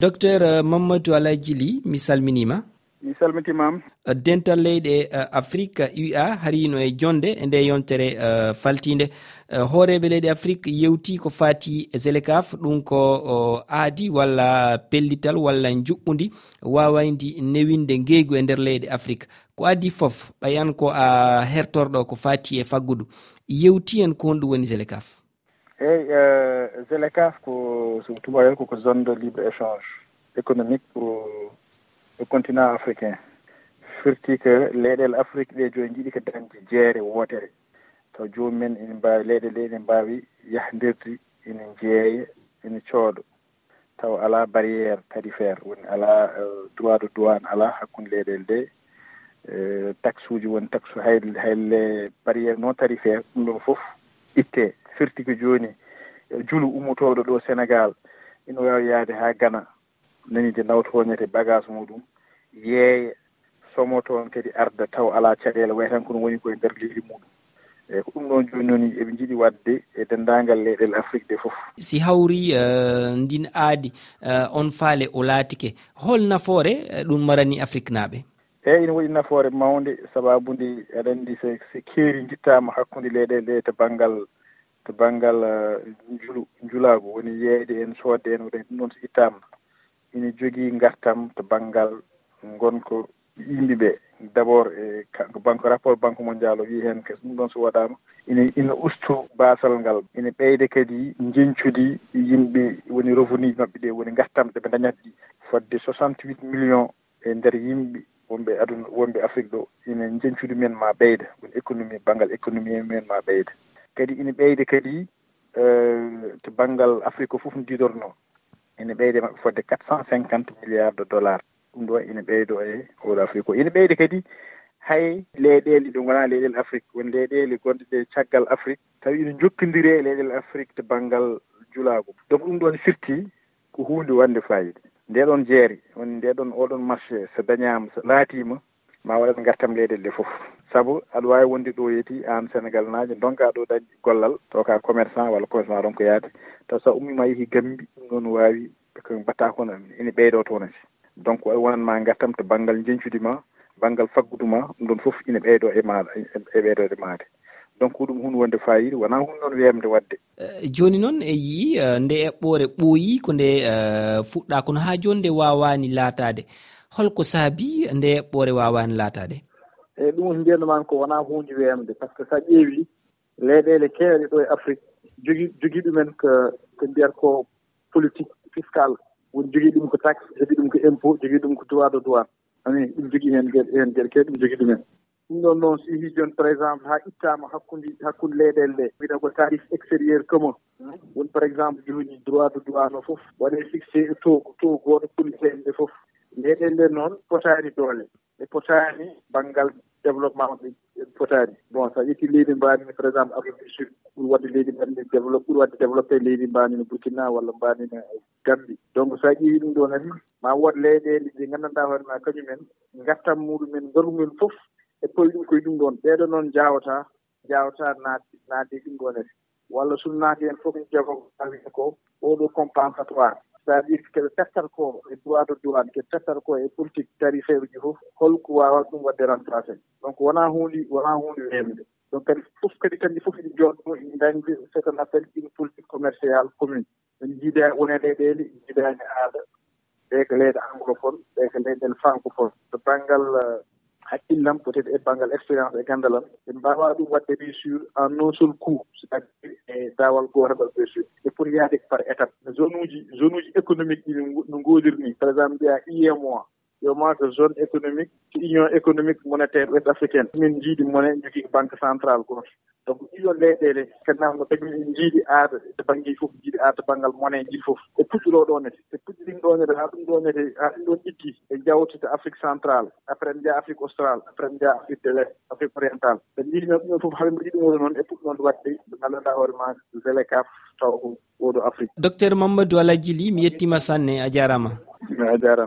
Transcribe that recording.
docteur euh, mamadou alaydjili mi salminima. Mi salmitimam. Euh, dental leyɗe euh, afrique ua harino e jonde e nde yontere faltide hooreɓe leyɗe afrique yewti ko fati zelekaf ɗum ko aadi walla pellital walla juɓɓudi wawaydi newinde ngeygu e nder leyɗe afrique. Ko adi foof ɓayan ko a hertorɗo ko fati e faggudu. Yewti hen ko honɗum woni zelekaf. eeyi euh, zélcaf ko so tubayel koko zone de libre échange économique pour le continent africain. Firti ko leyɗele afrique ɗe joni jiiɗi ko dañde jeere wootere. Taw jomumen ene mbawi leyɗele ene mbawi yahdirde ene jeeya ene cooɗo. Taw ala barriére tarifaire woni ala euh, droit de douane ala hakkude leyɗele ɗe. Euh, taxe uji woni taxe hay hayle barriére non tarifaire ɗum ɗon foof itte firti ko jooni e julu ummotooɗo ɗo sénégal. Ina waawi yahde haa gana nani de nawtoñete bagage muɗum yeeya somo toon kadi arda taw alaa caɗeele way tan kono woni koye ndeer leydi muɗum. Eeyi ko ɗum ɗon jooni noon eɓe njiɗi waɗde e denndaangal leyɗel afrique de fof. Si hawri uh, ndin aadi uh, on faale o laatike hol nafoore ɗum marani afrique naaɓe? Eeyi ina waɗi nafoore mawnde sabaabu nde aɗa anndi so keeri jittaama hakkunde leyɗele ɗe to baŋngal to banggal eh, julu ngulagu woni yeeyde en soodde en waɗoya ɗum ɗon so ittama ina jogii ngartam to banggal yimɓe yimɓeɓe. D' abord :fra e banque rapport banque mondial o wi heen ko ɗum ɗon so waɗama ina ina ustu basall ngal. Ina ɓeyde kadi jenccudi yimɓe woni revenu ji maɓɓe ɗi woni gartam ɗeɓe dañata ɗi fodde soixante huit :fra millions e nder yimɓe wonɓe aduna wonɓe Afrique ɗo ina jenccudi men ma ɓeyda woni économie :fra banggal économie men ma ɓeyda. kadi ina ɓeyde kadi eh, to banggal afrique o fof no didorno ina ɓeyde maɓɓe fodde quatre cent cinquante milliard de dollars. Ɗum ɗo ina ɓeydo e oɗo afrique. O ina ɓeyde kadi hay leyɗele ɗo gona leyɗele afrique woni leyɗele gonɗe ɗe caggal afrique. Tawi ina jokkodiri e leyɗele afrique to banggal julago donc ɗum ɗon firti ko hunde wande fayida. Ndeɗon jeeri woni ndeɗon oɗon marché so dañama so laatima ma waɗat gartam leyɗele ɗe foof saabu aɗa wawi wonde ɗo yeeti an sénégal najo donka ɗo dañde gollal taw ka commerçant walla commerçant ɗon ko yaade. Taw sa ummima yeehi gambi ɗum ɗon wawi ko mbatta kono ene ɓeydo toon asi donc wonanma gartam to banggal jencude ma banggal faggudu ma ɗum ɗon foof ina ɓeydo e maɗa e ɓeydode maade. Donc ɗum hunde wonde fayida wona hunde noon wemde wadde. Eh, joni noon e yii eh, nde eɓɓore ɓooyi ko nde eh, fuɗɗa kono ha joni nde wawani laatade holko saabi nde eɓɓore wawani laatade eyyi ɗum woni ko wona hunde weemde par ce que :fra sa ƴeewi leyɗele kewɗe ɗo e Afrique jogui jogui ɗumen ko ko mbiyata ko politique fiscal woni jogii ɗum ko taxe jogii ɗum ko impôt jogii ɗum ko droit de :fra douane :fra anani ɗum jogui hen heen geɗe kewɗe ɗum jogii ɗumen. Ɗum ɗon noon so yehii jooni par exemple haa ittaama ittama hakkude hakkude leyɗele ɗe wiyete ko tarif extérieur commun. Woni par exemple :fra droit de :fra douane :fra o foof waɗe fixé e taux taux gooto goto pour :fra leyɗele ɗe foof leyɗele ɗe noon potaani doole. Ɗe potaani banggal développement no fotaani bon so a ƴettii leydi mbaandi ni par exemple afrique du sud ɓuri waɗde leydi mbaandi ni développe ɓuri waɗde développé leydi mbaandi no burkina walla mbaandi no gambi donc so a ƴeewii ɗum ɗo nani ma wood leyɗeele ɗi nganndanɗaa hoore ma kañumen ngartam muɗumen ngolmumen fof e poyi ɗum koye ɗum ɗoon ɓeeɗo noon jaawataa jaawataa naatde naatde ɗum ɗo nete walla so naati heen fof ne jogo ko oɗo compensatoire. sa wi keɓe pertata ko e droit de douane keɓe pertata ko e politique tarifaire uji fof holko wawata ɗum waɗde remplacé donc wona hunde wona hunde wemde donc kadi fof kadi kanƴi fof ine jooɗo ine dañde c' est un une politique commercial commune. En jiida wone leyɗele jiidani aada. Ɓe ko leyɗe anglophone ɓe ko leyɗen francophone. To banggal uh, hakkillam peut être e banggal expérience e gandalam ɓe mbawa ɗum wadde réussir en non seul coup c'est à dire e dawal gotal ɗal réussir e pour yaade par étape. Zone uji zone uji économique ɗi no goodiri par exemple mbiya UEMOA UEMOA ko zone économique :fra union économique monétaire ouest africaine. Min jiidi minen jogii banque centrale gooto donc :fra ɗiɗon leyɗele kañum en jiiɗi aada to banggue fof jiiɗi aada to banggal moneji foof ɓe puɗɗori ɗonede ɓe puɗɗori ɗonede haa ɗum ɗonede haa ɗum ɗon ɗiggi e jawtete Afrique central après :fra njaha Afrique austral après :fra njaha Afrique de lest Afrique oriental ɓe jii noon ɗumen fof haaɓe mbaɗi ɗum woni noon e puɗɗori waɗde ɓe ngallanɗa hoore ma weelekam taw ko oɗo Afrique docteur Mamadou Alaye Djily mi yettima sanne a jarama. A jarama.